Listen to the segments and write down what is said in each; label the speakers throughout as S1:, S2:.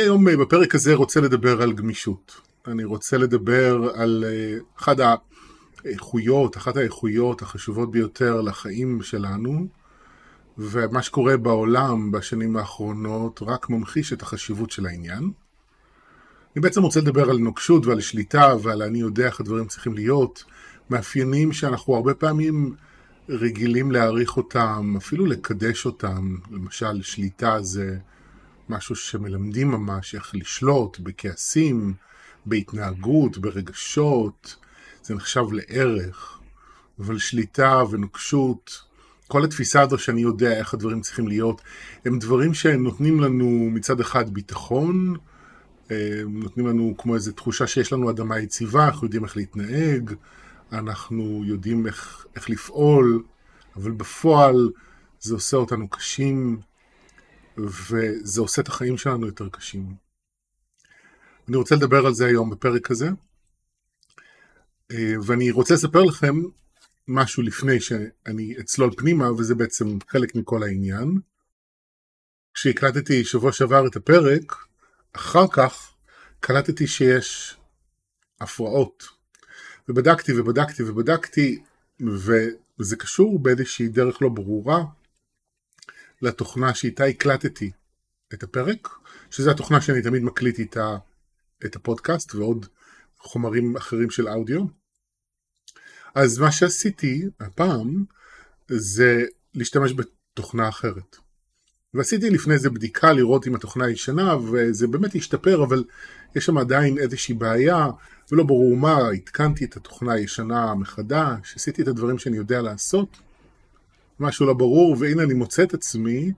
S1: היום בפרק הזה רוצה לדבר על גמישות. אני רוצה לדבר על אחד האיכויות, אחת האיכויות החשובות ביותר לחיים שלנו, ומה שקורה בעולם בשנים האחרונות רק ממחיש את החשיבות של העניין. אני בעצם רוצה לדבר על נוקשות ועל שליטה ועל אני יודע איך הדברים צריכים להיות, מאפיינים שאנחנו הרבה פעמים רגילים להעריך אותם, אפילו לקדש אותם, למשל שליטה זה משהו שמלמדים ממש איך לשלוט בכעסים, בהתנהגות, ברגשות, זה נחשב לערך, אבל שליטה ונוקשות, כל התפיסה הזו שאני יודע איך הדברים צריכים להיות, הם דברים שנותנים לנו מצד אחד ביטחון, נותנים לנו כמו איזו תחושה שיש לנו אדמה יציבה, אנחנו יודעים איך להתנהג, אנחנו יודעים איך, איך לפעול, אבל בפועל זה עושה אותנו קשים, וזה עושה את החיים שלנו יותר קשים. אני רוצה לדבר על זה היום בפרק הזה, ואני רוצה לספר לכם משהו לפני שאני אצלול פנימה, וזה בעצם חלק מכל העניין. כשהקלטתי שבוע שעבר את הפרק, אחר כך קלטתי שיש הפרעות. ובדקתי ובדקתי ובדקתי, וזה קשור באיזושהי דרך לא ברורה לתוכנה שאיתה הקלטתי את הפרק, שזו התוכנה שאני תמיד מקליט איתה את הפודקאסט ועוד חומרים אחרים של אודיו. אז מה שעשיתי הפעם זה להשתמש בתוכנה אחרת. ועשיתי לפני זה בדיקה לראות אם התוכנה ישנה וזה באמת השתפר אבל יש שם עדיין איזושהי בעיה ולא ברור מה, עדכנתי את התוכנה הישנה מחדש, עשיתי את הדברים שאני יודע לעשות, משהו לא ברור והנה אני מוצא את עצמי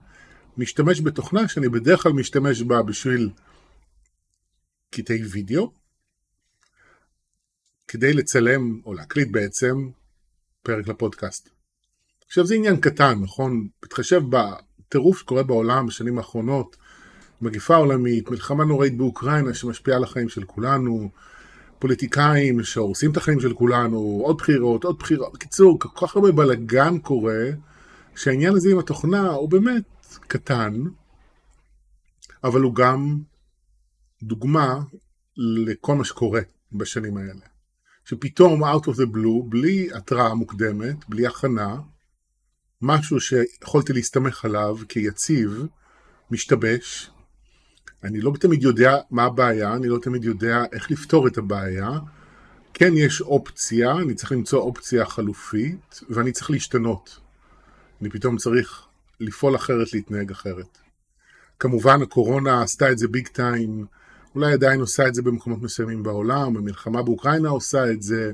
S1: משתמש בתוכנה שאני בדרך כלל משתמש בה בשביל קטעי וידאו כדי לצלם או להקליט בעצם פרק לפודקאסט. עכשיו זה עניין קטן, נכון? מתחשב בטירוף שקורה בעולם בשנים האחרונות, מגיפה עולמית, מלחמה נוראית באוקראינה שמשפיעה על החיים של כולנו, פוליטיקאים שהורסים את החיים של כולנו, עוד בחירות, עוד בחירות, בקיצור, כל כך הרבה בלאגן קורה, שהעניין הזה עם התוכנה הוא באמת קטן, אבל הוא גם דוגמה לכל מה שקורה בשנים האלה. שפתאום out of the blue, בלי התראה מוקדמת, בלי הכנה, משהו שיכולתי להסתמך עליו כיציב, משתבש. אני לא תמיד יודע מה הבעיה, אני לא תמיד יודע איך לפתור את הבעיה. כן יש אופציה, אני צריך למצוא אופציה חלופית, ואני צריך להשתנות. אני פתאום צריך לפעול אחרת, להתנהג אחרת. כמובן הקורונה עשתה את זה ביג טיים, אולי עדיין עושה את זה במקומות מסוימים בעולם, המלחמה באוקראינה עושה את זה,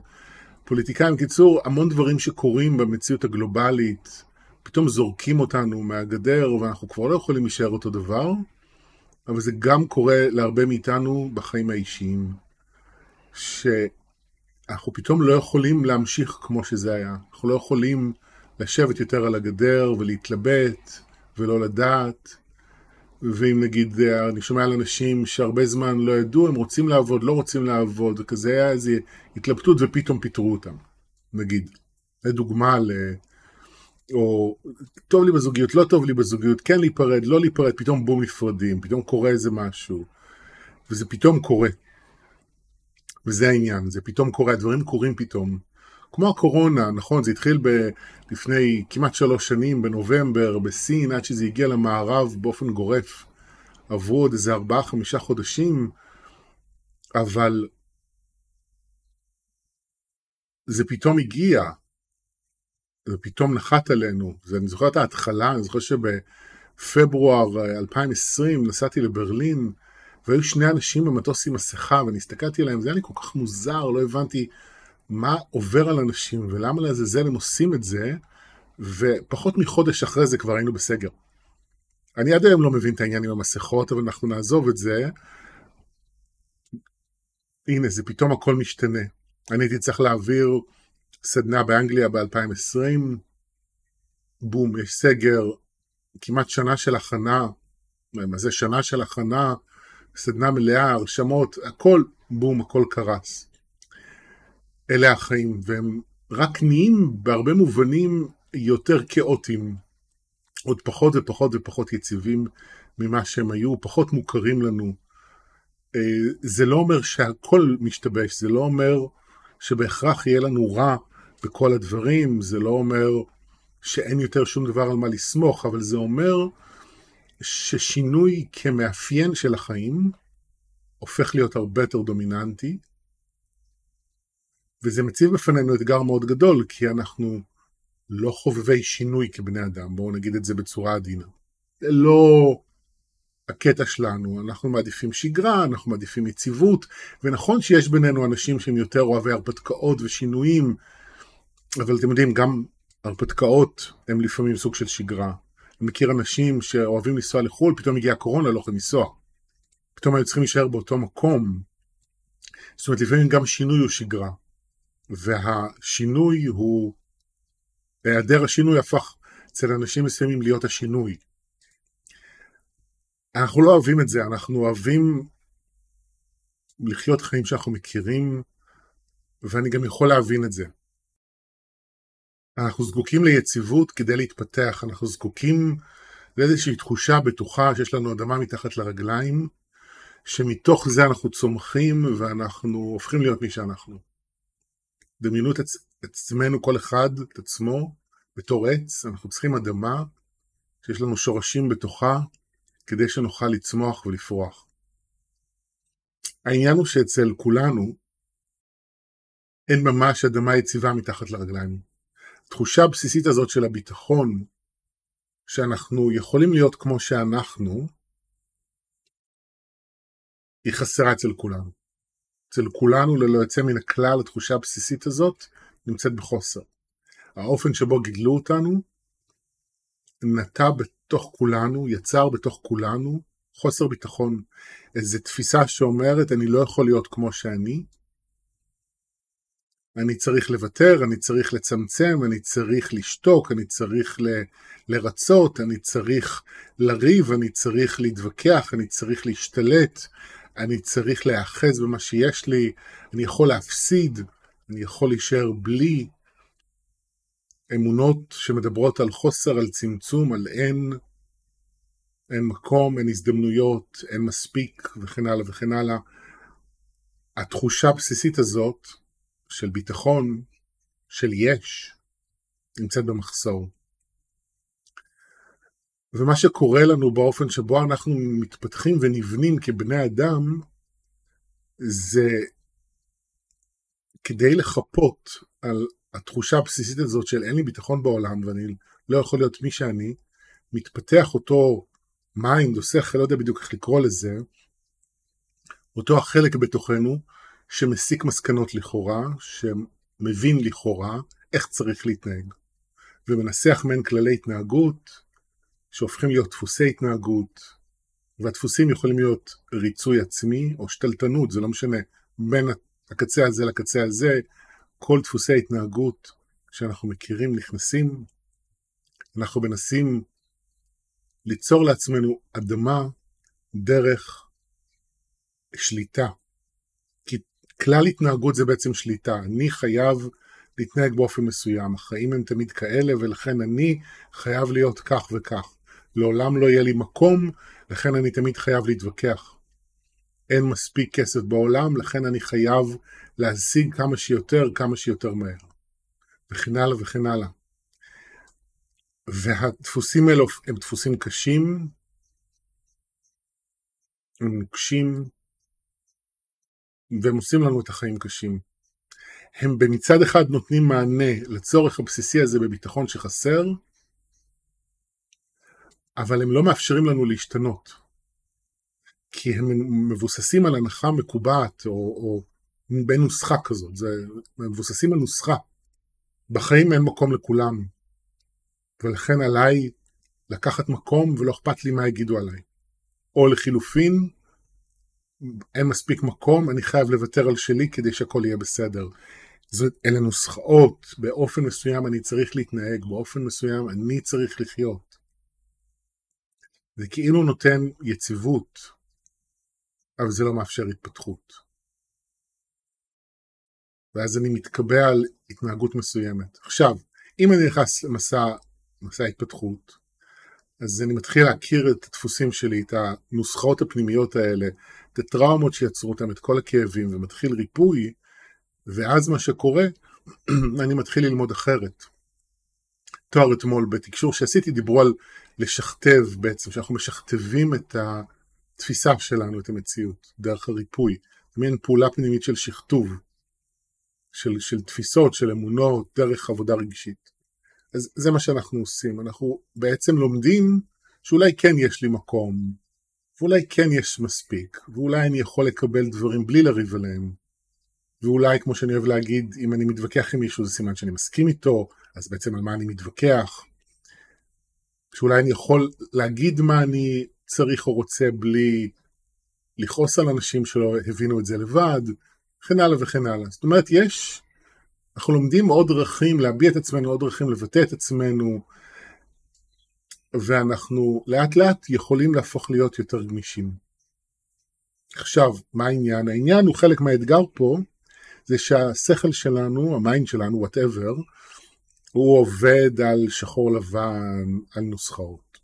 S1: פוליטיקאים, קיצור, המון דברים שקורים במציאות הגלובלית, פתאום זורקים אותנו מהגדר ואנחנו כבר לא יכולים להישאר אותו דבר, אבל זה גם קורה להרבה מאיתנו בחיים האישיים, שאנחנו פתאום לא יכולים להמשיך כמו שזה היה, אנחנו לא יכולים לשבת יותר על הגדר ולהתלבט ולא לדעת. ואם נגיד אני שומע על אנשים שהרבה זמן לא ידעו, הם רוצים לעבוד, לא רוצים לעבוד, וכזה היה איזו התלבטות ופתאום פיטרו אותם, נגיד. זה דוגמה ל... או טוב לי בזוגיות, לא טוב לי בזוגיות, כן להיפרד, לא להיפרד, פתאום בום נפרדים, פתאום קורה איזה משהו. וזה פתאום קורה. וזה העניין, זה פתאום קורה, הדברים קורים פתאום. כמו הקורונה, נכון, זה התחיל ב- לפני כמעט שלוש שנים, בנובמבר, בסין, עד שזה הגיע למערב באופן גורף. עברו עוד איזה ארבעה, חמישה חודשים, אבל זה פתאום הגיע, זה פתאום נחת עלינו. אני זוכר את ההתחלה, אני זוכר שבפברואר 2020 נסעתי לברלין, והיו שני אנשים במטוס עם מסכה, ואני הסתכלתי עליהם, זה היה לי כל כך מוזר, לא הבנתי מה עובר על אנשים ולמה לעזאזל הם עושים את זה, ופחות מחודש אחרי זה כבר היינו בסגר. אני עד היום לא מבין את העניין עם המסכות, אבל אנחנו נעזוב את זה. הנה, זה פתאום הכל משתנה. אני הייתי צריך להעביר סדנה באנגליה ב-2020, בום, יש סגר, כמעט שנה של הכנה, מה זה שנה של הכנה, סדנה מלאה, הרשמות, הכל, בום, הכל קרס. אלה החיים, והם רק נהיים בהרבה מובנים יותר כאוטיים, עוד פחות ופחות ופחות יציבים ממה שהם היו, פחות מוכרים לנו, אה, זה לא אומר שהכל משתבש, זה לא אומר שבהכרח יהיה לנו רע בכל הדברים, זה לא אומר שאין יותר שום דבר על מה לסמוך, אבל זה אומר ששינוי כמאפיין של החיים הופך להיות הרבה יותר דומיננטי, וזה מציב בפנינו אתגר מאוד גדול, כי אנחנו לא חובבי שינוי כבני אדם, בואו נגיד את זה בצורה עדינה. זה לא הקטע שלנו, אנחנו מעדיפים שגרה, אנחנו מעדיפים יציבות, ונכון שיש בינינו אנשים שהם יותר אוהבי הרפתקאות ושינויים, אבל אתם יודעים, גם הרפתקאות הם לפעמים סוג של שגרה. אני מכיר אנשים שאוהבים לנסוע לחו"ל, פתאום הגיעה הקורונה, לא יכולים לנסוע. פתאום היו צריכים להישאר באותו מקום. זאת אומרת, לפעמים גם שינוי הוא שגרה. והשינוי הוא, היעדר השינוי הפך אצל אנשים מסוימים להיות השינוי. אנחנו לא אוהבים את זה, אנחנו אוהבים לחיות חיים שאנחנו מכירים, ואני גם יכול להבין את זה. אנחנו זקוקים ליציבות כדי להתפתח, אנחנו זקוקים לאיזושהי תחושה בטוחה שיש לנו אדמה מתחת לרגליים, שמתוך זה אנחנו צומחים ואנחנו הופכים להיות מי שאנחנו. דמיינו את עצמנו, כל אחד, את עצמו, בתור עץ, אנחנו צריכים אדמה שיש לנו שורשים בתוכה, כדי שנוכל לצמוח ולפרוח. העניין הוא שאצל כולנו אין ממש אדמה יציבה מתחת לרגליים. התחושה הבסיסית הזאת של הביטחון, שאנחנו יכולים להיות כמו שאנחנו, היא חסרה אצל כולנו. אצל כולנו, ללא יוצא מן הכלל, התחושה הבסיסית הזאת נמצאת בחוסר. האופן שבו גידלו אותנו נטע בתוך כולנו, יצר בתוך כולנו חוסר ביטחון. איזו תפיסה שאומרת, אני לא יכול להיות כמו שאני, אני צריך לוותר, אני צריך לצמצם, אני צריך לשתוק, אני צריך ל, לרצות, אני צריך לריב, אני צריך להתווכח, אני צריך להשתלט, אני צריך להיאחז במה שיש לי, אני יכול להפסיד, אני יכול להישאר בלי. אמונות שמדברות על חוסר, על צמצום, על אין, אין מקום, אין הזדמנויות, אין מספיק וכן הלאה וכן הלאה. התחושה הבסיסית הזאת של ביטחון, של יש, נמצאת במחסור. ומה שקורה לנו באופן שבו אנחנו מתפתחים ונבנים כבני אדם, זה כדי לחפות על התחושה הבסיסית הזאת של אין לי ביטחון בעולם ואני לא יכול להיות מי שאני, מתפתח אותו mind או שכל, לא יודע בדיוק איך לקרוא לזה, אותו החלק בתוכנו שמסיק מסקנות לכאורה, שמבין לכאורה איך צריך להתנהג, ומנסח מעין כללי התנהגות שהופכים להיות דפוסי התנהגות, והדפוסים יכולים להיות ריצוי עצמי או שתלטנות, זה לא משנה, בין הקצה הזה לקצה הזה, כל דפוסי ההתנהגות שאנחנו מכירים נכנסים, אנחנו מנסים ליצור לעצמנו אדמה דרך שליטה. כי כלל התנהגות זה בעצם שליטה. אני חייב להתנהג באופן מסוים, החיים הם תמיד כאלה ולכן אני חייב להיות כך וכך. לעולם לא יהיה לי מקום, לכן אני תמיד חייב להתווכח. אין מספיק כסף בעולם, לכן אני חייב להשיג כמה שיותר, כמה שיותר מהר. וכן הלאה וכן הלאה. והדפוסים האלו הם דפוסים קשים, הם נוקשים, והם עושים לנו את החיים קשים. הם במצד אחד נותנים מענה לצורך הבסיסי הזה בביטחון שחסר, אבל הם לא מאפשרים לנו להשתנות. כי הם מבוססים על הנחה מקובעת, או, או בנוסחה כזאת, זה, הם מבוססים על נוסחה. בחיים אין מקום לכולם, ולכן עליי לקחת מקום ולא אכפת לי מה יגידו עליי. או לחילופין, אין מספיק מקום, אני חייב לוותר על שלי כדי שהכל יהיה בסדר. זאת, אלה נוסחאות, באופן מסוים אני צריך להתנהג, באופן מסוים אני צריך לחיות. זה כאילו נותן יציבות, אבל זה לא מאפשר התפתחות. ואז אני מתקבע על התנהגות מסוימת. עכשיו, אם אני נכנס למסע מסע התפתחות, אז אני מתחיל להכיר את הדפוסים שלי, את הנוסחאות הפנימיות האלה, את הטראומות שיצרו אותם, את כל הכאבים, ומתחיל ריפוי, ואז מה שקורה, אני מתחיל ללמוד אחרת. תואר אתמול בתקשור שעשיתי דיברו על לשכתב בעצם, שאנחנו משכתבים את התפיסה שלנו, את המציאות, דרך הריפוי. זה מעין פעולה פנימית של שכתוב, של, של תפיסות, של אמונות, דרך עבודה רגשית. אז זה מה שאנחנו עושים, אנחנו בעצם לומדים שאולי כן יש לי מקום, ואולי כן יש מספיק, ואולי אני יכול לקבל דברים בלי לריב עליהם. ואולי, כמו שאני אוהב להגיד, אם אני מתווכח עם מישהו זה סימן שאני מסכים איתו, אז בעצם על מה אני מתווכח. שאולי אני יכול להגיד מה אני צריך או רוצה בלי לכעוס על אנשים שלא הבינו את זה לבד, וכן הלאה וכן הלאה. זאת אומרת, יש, אנחנו לומדים עוד דרכים להביע את עצמנו, עוד דרכים לבטא את עצמנו, ואנחנו לאט לאט יכולים להפוך להיות יותר גמישים. עכשיו, מה העניין? העניין הוא חלק מהאתגר פה, זה שהשכל שלנו, ה mind שלנו, whatever, הוא עובד על שחור לבן, על נוסחאות.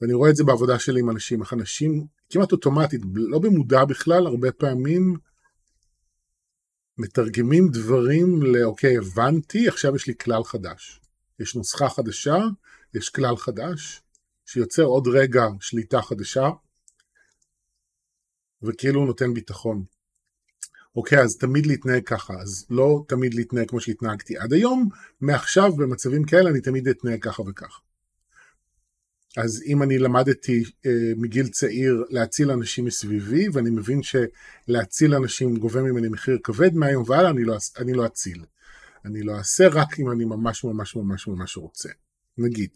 S1: ואני רואה את זה בעבודה שלי עם אנשים, איך אנשים כמעט אוטומטית, לא במודע בכלל, הרבה פעמים מתרגמים דברים לאוקיי, הבנתי, עכשיו יש לי כלל חדש. יש נוסחה חדשה, יש כלל חדש, שיוצר עוד רגע שליטה חדשה, וכאילו הוא נותן ביטחון. אוקיי, אז תמיד להתנהג ככה, אז לא תמיד להתנהג כמו שהתנהגתי עד היום, מעכשיו במצבים כאלה אני תמיד אתנהג ככה וככה. אז אם אני למדתי אה, מגיל צעיר להציל אנשים מסביבי, ואני מבין שלהציל אנשים גובה ממני מחיר כבד מהיום והלאה, אני לא, אני לא אציל. אני לא אעשה רק אם אני ממש ממש ממש ממש רוצה. נגיד.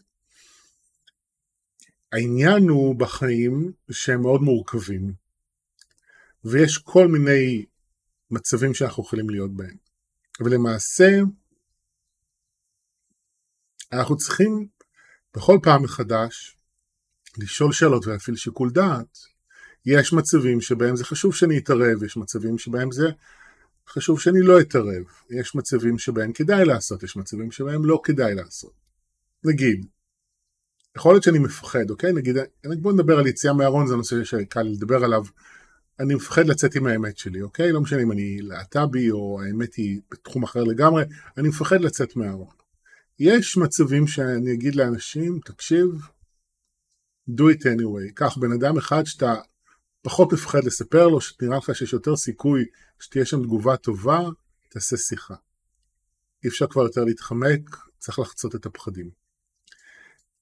S1: העניין הוא בחיים שהם מאוד מורכבים, ויש כל מיני מצבים שאנחנו יכולים להיות בהם. ולמעשה, אנחנו צריכים בכל פעם מחדש לשאול שאלות ולהפעיל שיקול דעת. יש מצבים שבהם זה חשוב שאני אתערב, יש מצבים שבהם זה חשוב שאני לא אתערב, יש מצבים שבהם כדאי לעשות, יש מצבים שבהם לא כדאי לעשות. נגיד, יכול להיות שאני מפחד, אוקיי? נגיד, בוא נדבר על יציאה מהארון, זה נושא שקל לדבר עליו. אני מפחד לצאת עם האמת שלי, אוקיי? לא משנה אם אני להט"בי או האמת היא בתחום אחר לגמרי, אני מפחד לצאת מהארון. יש מצבים שאני אגיד לאנשים, תקשיב, do it anyway. קח בן אדם אחד שאתה פחות מפחד לספר לו, שנראה לך שיש יותר סיכוי שתהיה שם תגובה טובה, תעשה שיחה. אי אפשר כבר יותר להתחמק, צריך לחצות את הפחדים.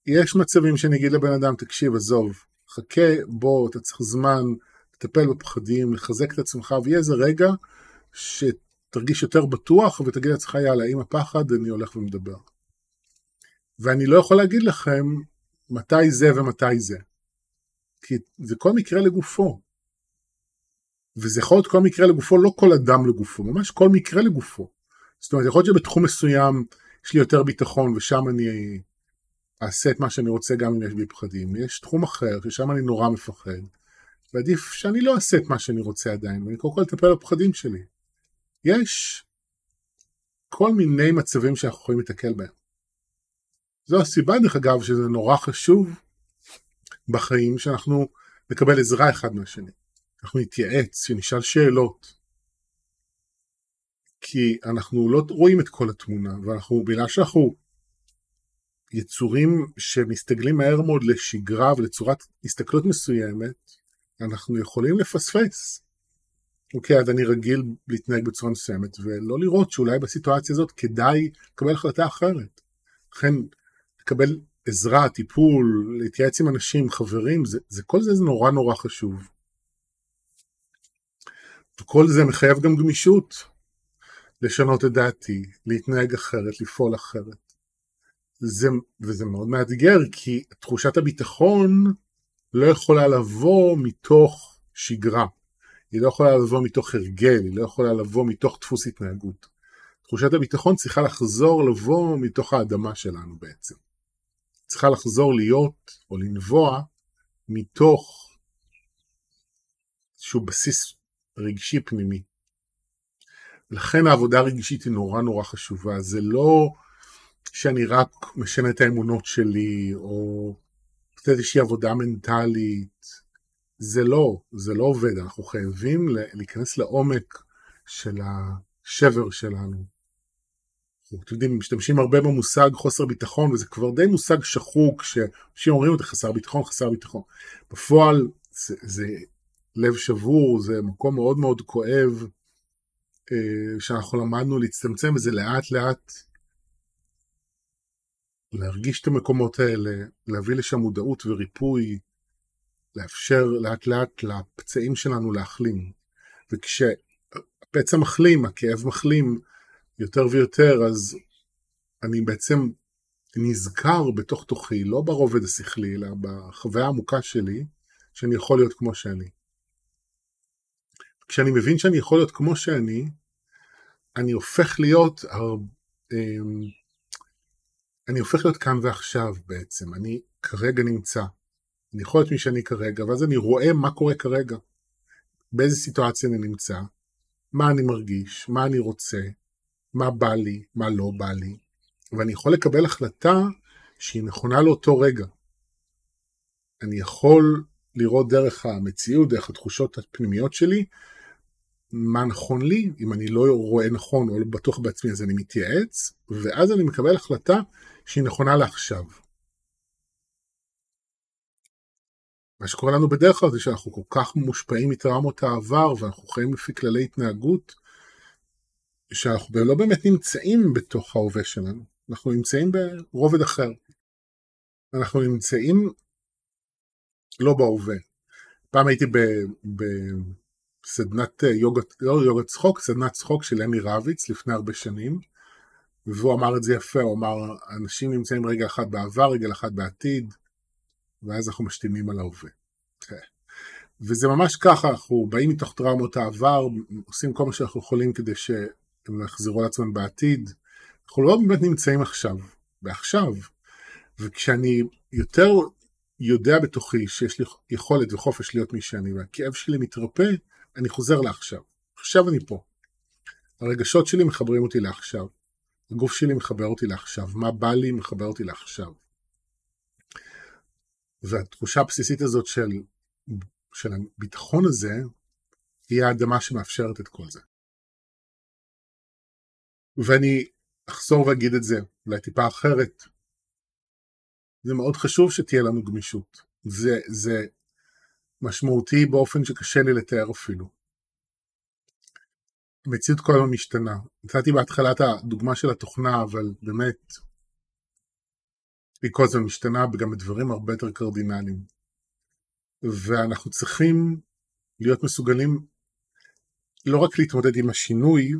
S1: יש מצבים שאני אגיד לבן אדם, תקשיב, עזוב, חכה, בוא, אתה צריך זמן, לטפל בפחדים, לחזק את עצמך, ויהיה איזה רגע שתרגיש יותר בטוח ותגיד לעצמך, יאללה, עם הפחד אני הולך ומדבר. ואני לא יכול להגיד לכם מתי זה ומתי זה. כי זה כל מקרה לגופו. וזה יכול להיות כל מקרה לגופו, לא כל אדם לגופו, ממש כל מקרה לגופו. זאת אומרת, יכול להיות שבתחום מסוים יש לי יותר ביטחון ושם אני אעשה את מה שאני רוצה גם אם יש בי פחדים. יש תחום אחר ששם אני נורא מפחד, ועדיף שאני לא אעשה את מה שאני רוצה עדיין, ואני קודם כל אטפל בפחדים שלי. יש כל מיני מצבים שאנחנו יכולים להתקל בהם. זו הסיבה דרך אגב שזה נורא חשוב בחיים שאנחנו נקבל עזרה אחד מהשני. אנחנו נתייעץ, שנשאל שאלות. כי אנחנו לא רואים את כל התמונה, ואנחנו, בגלל שאנחנו יצורים שמסתגלים מהר מאוד לשגרה ולצורת הסתכלות מסוימת, אנחנו יכולים לפספס. אוקיי, אז אני רגיל להתנהג בצורה מסוימת, ולא לראות שאולי בסיטואציה הזאת כדאי לקבל החלטה אחרת. לכן, לקבל עזרה, טיפול, להתייעץ עם אנשים, חברים, זה, זה כל זה זה נורא נורא חשוב. וכל זה מחייב גם גמישות, לשנות את דעתי, להתנהג אחרת, לפעול אחרת. זה, וזה מאוד מאתגר, כי תחושת הביטחון לא יכולה לבוא מתוך שגרה. היא לא יכולה לבוא מתוך הרגל, היא לא יכולה לבוא מתוך דפוס התנהגות. תחושת הביטחון צריכה לחזור לבוא מתוך האדמה שלנו בעצם. צריכה לחזור להיות או לנבוע מתוך איזשהו בסיס רגשי פנימי. לכן העבודה הרגשית היא נורא נורא חשובה, זה לא שאני רק משנה את האמונות שלי, או לעשות איזושהי עבודה מנטלית. זה לא, זה לא עובד, אנחנו חייבים להיכנס לעומק של השבר שלנו. אתם יודעים, משתמשים הרבה במושג חוסר ביטחון, וזה כבר די מושג שחוק, שאנשים אומרים את חסר ביטחון, חסר ביטחון. בפועל זה, זה לב שבור, זה מקום מאוד מאוד כואב, אה, שאנחנו למדנו להצטמצם, וזה לאט לאט להרגיש את המקומות האלה, להביא לשם מודעות וריפוי, לאפשר לאט לאט לפצעים שלנו להחלים. וכשהפצע מחלים, הכאב מחלים יותר ויותר, אז אני בעצם נזכר בתוך תוכי, לא ברובד השכלי, אלא בחוויה העמוקה שלי, שאני יכול להיות כמו שאני. כשאני מבין שאני יכול להיות כמו שאני, אני הופך להיות, אמ, אני הופך להיות כאן ועכשיו בעצם, אני כרגע נמצא. אני יכול להיות מי שאני כרגע, ואז אני רואה מה קורה כרגע, באיזה סיטואציה אני נמצא, מה אני מרגיש, מה אני רוצה, מה בא לי, מה לא בא לי, ואני יכול לקבל החלטה שהיא נכונה לאותו רגע. אני יכול לראות דרך המציאות, דרך התחושות הפנימיות שלי, מה נכון לי, אם אני לא רואה נכון או לא בטוח בעצמי אז אני מתייעץ, ואז אני מקבל החלטה שהיא נכונה לעכשיו. מה שקורה לנו בדרך כלל זה שאנחנו כל כך מושפעים מטראומות העבר ואנחנו חיים לפי כללי התנהגות שאנחנו לא באמת נמצאים בתוך ההווה שלנו, אנחנו נמצאים ברובד אחר. אנחנו נמצאים לא בהווה. פעם הייתי בסדנת יוגה, לא יוגה צחוק, סדנת צחוק של אמי רביץ לפני הרבה שנים, והוא אמר את זה יפה, הוא אמר, אנשים נמצאים רגע אחד בעבר, רגע אחד בעתיד, ואז אנחנו משתימים על ההווה. כן. וזה ממש ככה, אנחנו באים מתוך טראומות העבר, עושים כל מה שאנחנו יכולים כדי שהם יחזרו על עצמם בעתיד. אנחנו לא באמת נמצאים עכשיו, בעכשיו. וכשאני יותר יודע בתוכי שיש לי יכולת וחופש להיות מי שאני, והכאב שלי מתרפא, אני חוזר לעכשיו. עכשיו אני פה. הרגשות שלי מחברים אותי לעכשיו. הגוף שלי מחבר אותי לעכשיו. מה בא לי מחבר אותי לעכשיו. והתחושה הבסיסית הזאת של, של הביטחון הזה, היא האדמה שמאפשרת את כל זה. ואני אחזור ואגיד את זה, אולי טיפה אחרת. זה מאוד חשוב שתהיה לנו גמישות. זה, זה משמעותי באופן שקשה לי לתאר אפילו. המציאות כל הזמן משתנה. נתתי בהתחלת הדוגמה של התוכנה, אבל באמת, היא כל הזמן משתנה וגם בדברים הרבה יותר קרדינליים. ואנחנו צריכים להיות מסוגלים לא רק להתמודד עם השינוי,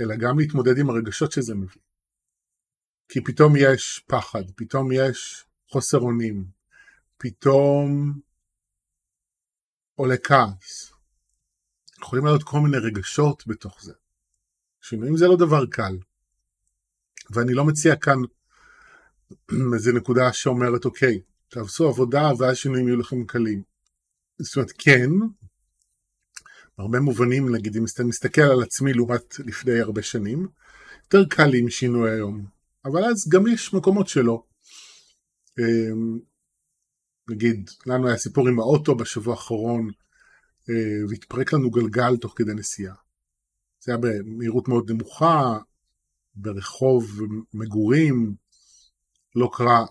S1: אלא גם להתמודד עם הרגשות שזה מביא. כי פתאום יש פחד, פתאום יש חוסר אונים, פתאום עולה כעס. יכולים להיות כל מיני רגשות בתוך זה. שינויים זה לא דבר קל. ואני לא מציע כאן איזה נקודה שאומרת אוקיי, תעשו עבודה ואז שינויים יהיו לכם קלים. זאת אומרת כן, הרבה מובנים נגיד אם אתה מסתכל על עצמי לעומת לפני הרבה שנים, יותר קל לי עם שינוי היום, אבל אז גם יש מקומות שלא. נגיד לנו היה סיפור עם האוטו בשבוע האחרון אה, והתפרק לנו גלגל תוך כדי נסיעה. זה היה במהירות מאוד נמוכה, ברחוב מגורים, לא קרה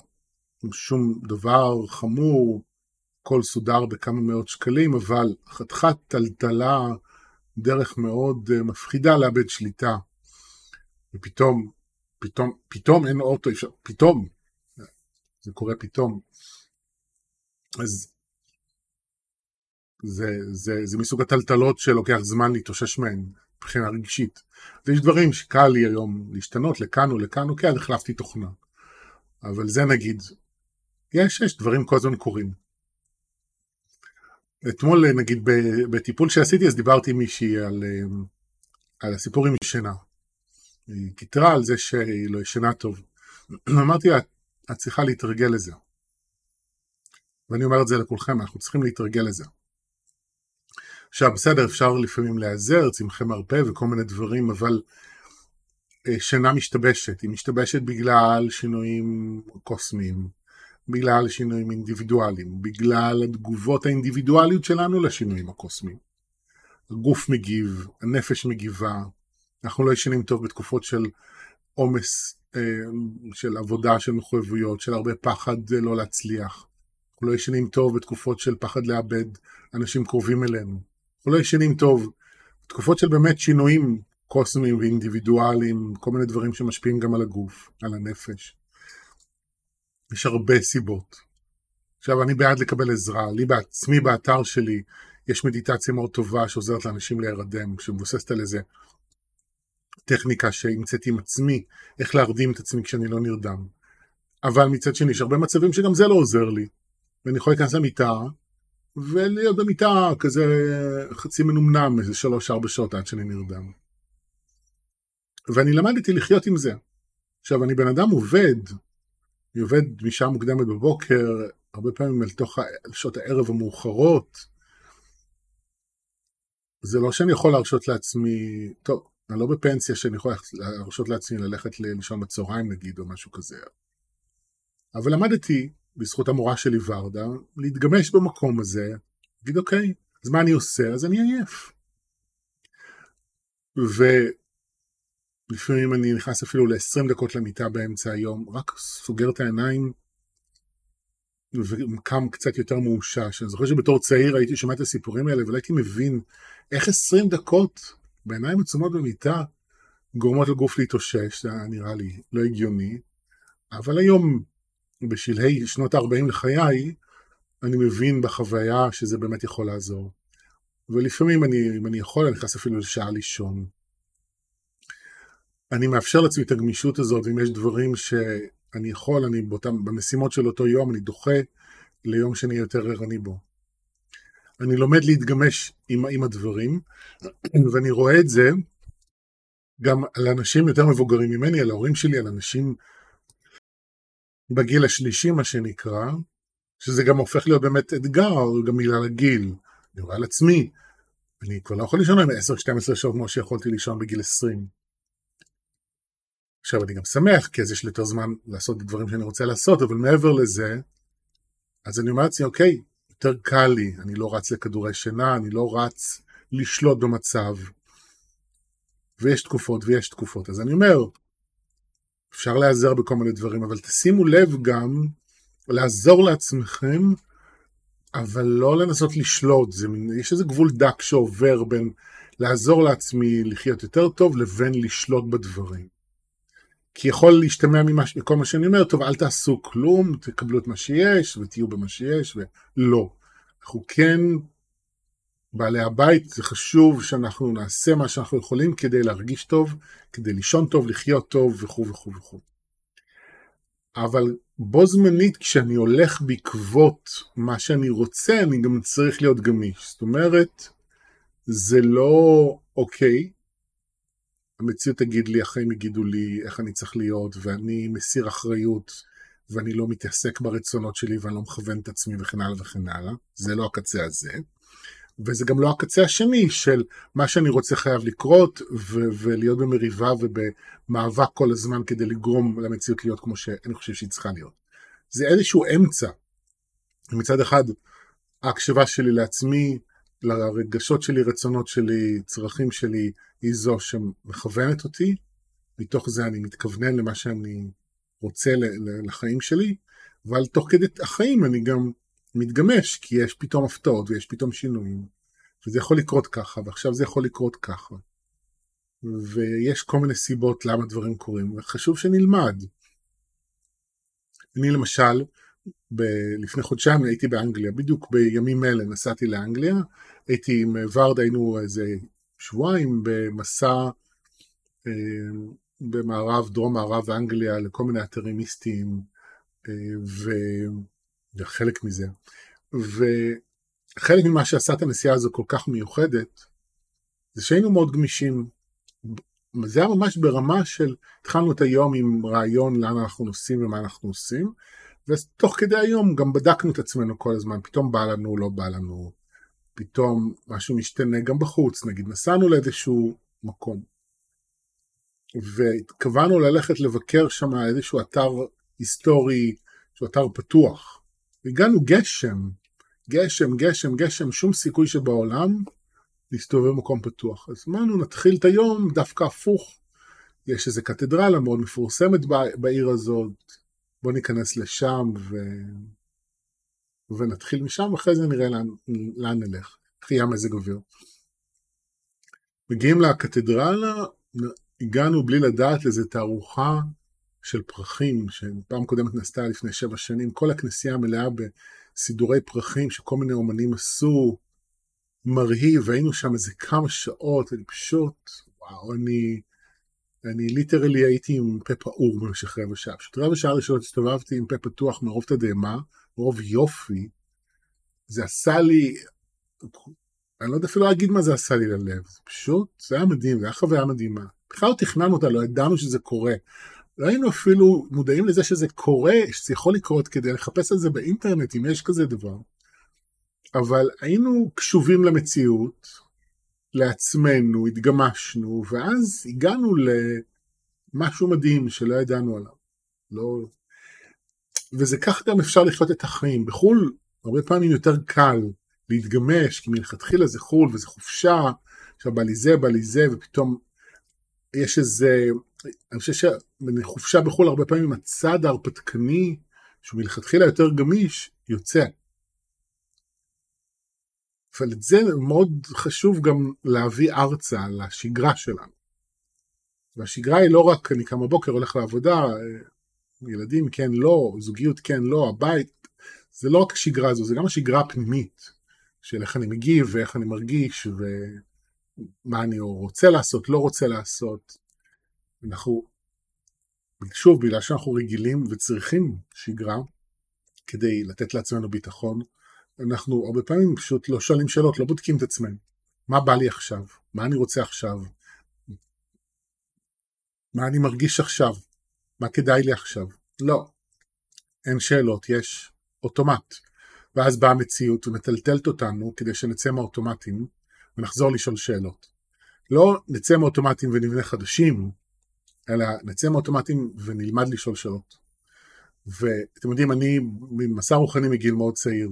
S1: שום דבר חמור, הכל סודר בכמה מאות שקלים, אבל חתיכת טלטלה, דרך מאוד אה, מפחידה לאבד שליטה. ופתאום, פתאום, פתאום אין אוטו, פתאום, זה קורה פתאום. אז זה, זה, זה מסוג הטלטלות שלוקח זמן להתאושש מהן מבחינה רגשית. ויש דברים שקל לי היום להשתנות לכאן או לכאן, אוקיי, אז החלפתי תוכנה. אבל זה נגיד, יש, יש דברים כל הזמן קורים. אתמול נגיד בטיפול שעשיתי אז דיברתי עם מישהי על, אה, על הסיפור עם שינה. היא קיטרה על זה שהיא לא ישנה טוב. אמרתי לה, את צריכה להתרגל לזה. ואני אומר את זה לכולכם, אנחנו צריכים להתרגל לזה. עכשיו בסדר אפשר לפעמים להיעזר, צמחי מרפא וכל מיני דברים, אבל אה, שינה משתבשת, היא משתבשת בגלל שינויים קוסמיים, בגלל שינויים אינדיבידואליים, בגלל התגובות האינדיבידואליות שלנו לשינויים הקוסמיים. הגוף מגיב, הנפש מגיבה, אנחנו לא ישנים טוב בתקופות של עומס, אה, של עבודה, של מחויבויות, של הרבה פחד לא להצליח. אנחנו לא ישנים טוב בתקופות של פחד לאבד אנשים קרובים אלינו. אנחנו לא ישנים טוב בתקופות של באמת שינויים קוסמיים ואינדיבידואליים, כל מיני דברים שמשפיעים גם על הגוף, על הנפש. יש הרבה סיבות. עכשיו, אני בעד לקבל עזרה. לי בעצמי, באתר שלי, יש מדיטציה מאוד טובה שעוזרת לאנשים להירדם, שמבוססת על איזה טכניקה שהמצאתי עם עצמי, איך להרדים את עצמי כשאני לא נרדם. אבל מצד שני, יש הרבה מצבים שגם זה לא עוזר לי. ואני יכול להיכנס למיטה, ולהיות במיטה כזה חצי מנומנם, איזה שלוש-ארבע שעות עד שאני נרדם. ואני למדתי לחיות עם זה. עכשיו, אני בן אדם עובד, אני עובד משעה מוקדמת בבוקר, הרבה פעמים אל תוך שעות הערב המאוחרות. זה לא שאני יכול להרשות לעצמי, טוב, אני לא בפנסיה שאני יכול להרשות לעצמי ללכת לישון בצהריים נגיד, או משהו כזה. אבל למדתי, בזכות המורה שלי ורדה, להתגמש במקום הזה, להגיד אוקיי, אז מה אני עושה? אז אני עייף. ו... לפעמים אני נכנס אפילו ל-20 דקות למיטה באמצע היום, רק סוגר את העיניים וקם קצת יותר מאושש. אני זוכר שבתור צעיר הייתי שומע את הסיפורים האלה ולא הייתי מבין איך 20 דקות בעיניים עצומות במיטה גורמות לגוף להתאושש, זה היה נראה לי לא הגיוני. אבל היום, בשלהי שנות ה-40 לחיי, אני מבין בחוויה שזה באמת יכול לעזור. ולפעמים אני, אם אני יכול, אני נכנס אפילו לשעה לישון. אני מאפשר לעצמי את הגמישות הזאת, ואם יש דברים שאני יכול, אני באותם, במשימות של אותו יום, אני דוחה ליום שאני יותר ערני בו. אני לומד להתגמש עם, עם הדברים, ואני רואה את זה גם על אנשים יותר מבוגרים ממני, על ההורים שלי, על אנשים בגיל השלישי, מה שנקרא, שזה גם הופך להיות באמת אתגר, גם בגלל הגיל. אני רואה על עצמי, אני כבר לא יכול לישון עם 10-12 שעות כמו שיכולתי לישון בגיל 20. עכשיו אני גם שמח, כי אז יש לי יותר זמן לעשות דברים שאני רוצה לעשות, אבל מעבר לזה, אז אני אומר לעצמי, אוקיי, יותר קל לי, אני לא רץ לכדורי שינה, אני לא רץ לשלוט במצב, ויש תקופות ויש תקופות. אז אני אומר, אפשר להיעזר בכל מיני דברים, אבל תשימו לב גם לעזור לעצמכם, אבל לא לנסות לשלוט, זה, יש איזה גבול דק שעובר בין לעזור לעצמי לחיות יותר טוב לבין לשלוט בדברים. כי יכול להשתמע ממש, מכל מה שאני אומר, טוב, אל תעשו כלום, תקבלו את מה שיש, ותהיו במה שיש, ולא. אנחנו כן, בעלי הבית, זה חשוב שאנחנו נעשה מה שאנחנו יכולים כדי להרגיש טוב, כדי לישון טוב, לחיות טוב, וכו' וכו' וכו'. אבל בו זמנית, כשאני הולך בעקבות מה שאני רוצה, אני גם צריך להיות גמיש. זאת אומרת, זה לא אוקיי, המציאות תגיד לי, החיים יגידו לי איך אני צריך להיות, ואני מסיר אחריות, ואני לא מתעסק ברצונות שלי, ואני לא מכוון את עצמי וכן הלאה וכן הלאה. זה לא הקצה הזה. וזה גם לא הקצה השני של מה שאני רוצה חייב לקרות, ו- ולהיות במריבה ובמאבק כל הזמן כדי לגרום למציאות להיות כמו שאני חושב שהיא צריכה להיות. זה איזשהו אמצע. מצד אחד, ההקשבה שלי לעצמי, לרגשות שלי, רצונות שלי, צרכים שלי, היא זו שמכוונת אותי, מתוך זה אני מתכוונן למה שאני רוצה לחיים שלי, אבל תוך כדי החיים אני גם מתגמש, כי יש פתאום הפתעות ויש פתאום שינויים, וזה יכול לקרות ככה, ועכשיו זה יכול לקרות ככה. ויש כל מיני סיבות למה דברים קורים, וחשוב שנלמד. אני למשל, ב- לפני חודשיים הייתי באנגליה, בדיוק בימים אלה נסעתי לאנגליה, הייתי עם ורדה, היינו איזה שבועיים במסע אה, במערב, דרום מערב אנגליה לכל מיני אתרים מיסטיים אה, וחלק מזה. וחלק ממה שעשה את הנסיעה הזו כל כך מיוחדת זה שהיינו מאוד גמישים. זה היה ממש ברמה של התחלנו את היום עם רעיון לאן אנחנו נוסעים ומה אנחנו עושים ותוך כדי היום גם בדקנו את עצמנו כל הזמן, פתאום בא לנו, לא בא לנו, פתאום משהו משתנה גם בחוץ, נגיד נסענו לאיזשהו מקום והתכוונו ללכת לבקר שם איזשהו אתר היסטורי שהוא אתר פתוח. הגענו גשם, גשם, גשם, גשם, שום סיכוי שבעולם להסתובב במקום פתוח. אז אמרנו, נתחיל את היום דווקא הפוך. יש איזו קתדרלה מאוד מפורסמת בעיר הזאת, בואו ניכנס לשם ו... ונתחיל משם, ואחרי זה נראה לאן, לאן נלך, איך יהיה מזג אוויר. מגיעים לקתדרלה, הגענו בלי לדעת לאיזו תערוכה של פרחים, שפעם קודמת נעשתה לפני שבע שנים, כל הכנסייה מלאה בסידורי פרחים שכל מיני אומנים עשו, מרהיב, היינו שם איזה כמה שעות, אני פשוט, וואו, אני, אני ליטרלי הייתי עם פה פעור במשך רבע שעה. פשוט רבע שעה ראשונות הסתובבתי עם פה פתוח מרוב תדהמה, מרוב יופי. זה עשה לי, אני לא יודע אפילו להגיד מה זה עשה לי ללב, זה פשוט, זה היה מדהים, זה היה חוויה מדהימה. בכלל לא תכננו אותה, לא ידענו שזה קורה. לא היינו אפילו מודעים לזה שזה קורה, שזה יכול לקרות כדי לחפש על זה באינטרנט, אם יש כזה דבר. אבל היינו קשובים למציאות, לעצמנו, התגמשנו, ואז הגענו למשהו מדהים שלא ידענו עליו. לא... וזה כך גם אפשר לחיות את החיים. בחו"ל הרבה פעמים יותר קל להתגמש, כי מלכתחילה זה חו"ל וזה חופשה, עכשיו בא לי זה, בא לי זה, ופתאום יש איזה, אני חושב שבחופשה בחו"ל הרבה פעמים הצד ההרפתקני, שהוא מלכתחילה יותר גמיש, יוצא. אבל את זה מאוד חשוב גם להביא ארצה לשגרה שלנו. והשגרה היא לא רק אני קם בבוקר הולך לעבודה, ילדים כן לא, זוגיות כן לא, הבית, זה לא רק השגרה הזו, זה גם השגרה הפנימית של איך אני מגיב ואיך אני מרגיש ומה אני רוצה לעשות, לא רוצה לעשות. אנחנו, שוב, בגלל שאנחנו רגילים וצריכים שגרה כדי לתת לעצמנו ביטחון, אנחנו הרבה פעמים פשוט לא שואלים שאלות, לא בודקים את עצמנו. מה בא לי עכשיו? מה אני רוצה עכשיו? מה אני מרגיש עכשיו? מה כדאי לי עכשיו? לא. אין שאלות, יש אוטומט. ואז באה המציאות ומטלטלת אותנו כדי שנצא מהאוטומטים ונחזור לשאול שאלות. לא נצא מהאוטומטים ונבנה חדשים, אלא נצא מהאוטומטים ונלמד לשאול שאלות. ואתם יודעים, אני ממסע רוחני מגיל מאוד צעיר.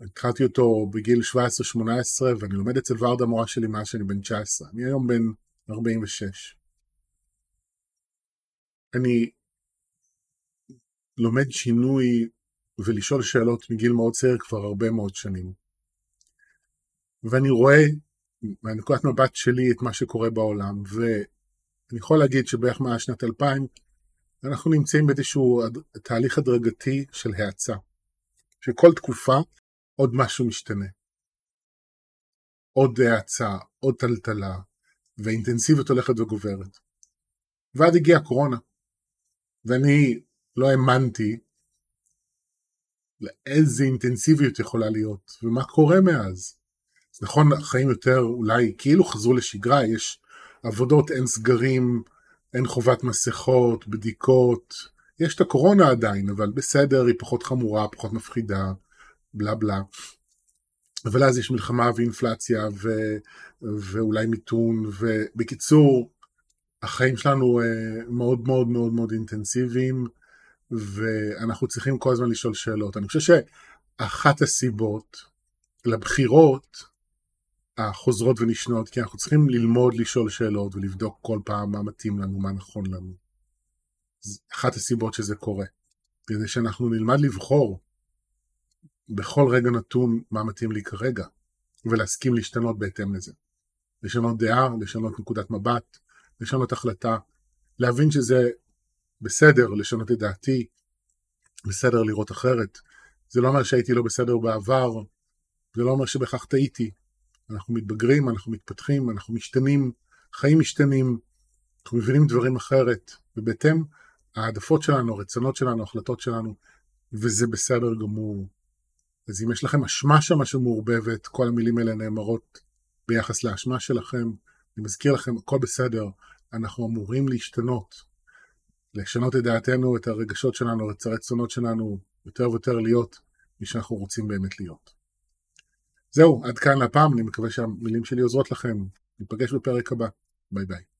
S1: התחלתי אותו בגיל 17-18 ואני לומד אצל ורדה המורה שלי מאז שאני בן 19. אני היום בן 46. אני לומד שינוי ולשאול שאלות מגיל מאוד צעיר כבר הרבה מאוד שנים. ואני רואה מהנקודת מבט שלי את מה שקורה בעולם, ואני יכול להגיד שבערך מאז שנת 2000 אנחנו נמצאים באיזשהו תהליך הדרגתי של האצה. שכל תקופה עוד משהו משתנה. עוד האצה, עוד טלטלה, והאינטנסיביות הולכת וגוברת. ועד הגיעה הקורונה, ואני לא האמנתי לאיזה אינטנסיביות יכולה להיות, ומה קורה מאז. אז נכון, החיים יותר אולי כאילו חזרו לשגרה, יש עבודות, אין סגרים, אין חובת מסכות, בדיקות, יש את הקורונה עדיין, אבל בסדר, היא פחות חמורה, פחות מפחידה, בלה בלה. אבל אז יש מלחמה ואינפלציה ו... ואולי מיתון, ובקיצור, החיים שלנו אה, מאוד מאוד מאוד מאוד אינטנסיביים, ואנחנו צריכים כל הזמן לשאול שאלות. אני חושב שאחת הסיבות לבחירות החוזרות ונשנות, כי אנחנו צריכים ללמוד לשאול שאלות ולבדוק כל פעם מה מתאים לנו, מה נכון לנו. אחת הסיבות שזה קורה. כדי שאנחנו נלמד לבחור בכל רגע נתון מה מתאים לי כרגע, ולהסכים להשתנות בהתאם לזה. לשנות דעה, לשנות נקודת מבט, לשנות החלטה, להבין שזה בסדר לשנות את דעתי, בסדר לראות אחרת. זה לא אומר שהייתי לא בסדר בעבר, זה לא אומר שבכך טעיתי. אנחנו מתבגרים, אנחנו מתפתחים, אנחנו משתנים, חיים משתנים, אנחנו מבינים דברים אחרת, ובהתאם העדפות שלנו, הרצונות שלנו, ההחלטות שלנו, וזה בסדר גמור. אז אם יש לכם אשמה שמה שמעורבבת, כל המילים האלה נאמרות ביחס לאשמה שלכם. אני מזכיר לכם, הכל בסדר, אנחנו אמורים להשתנות. לשנות את דעתנו, את הרגשות שלנו, את הרצונות שלנו, יותר ויותר להיות מי שאנחנו רוצים באמת להיות. זהו, עד כאן לפעם, אני מקווה שהמילים שלי עוזרות לכם. ניפגש בפרק הבא. ביי ביי.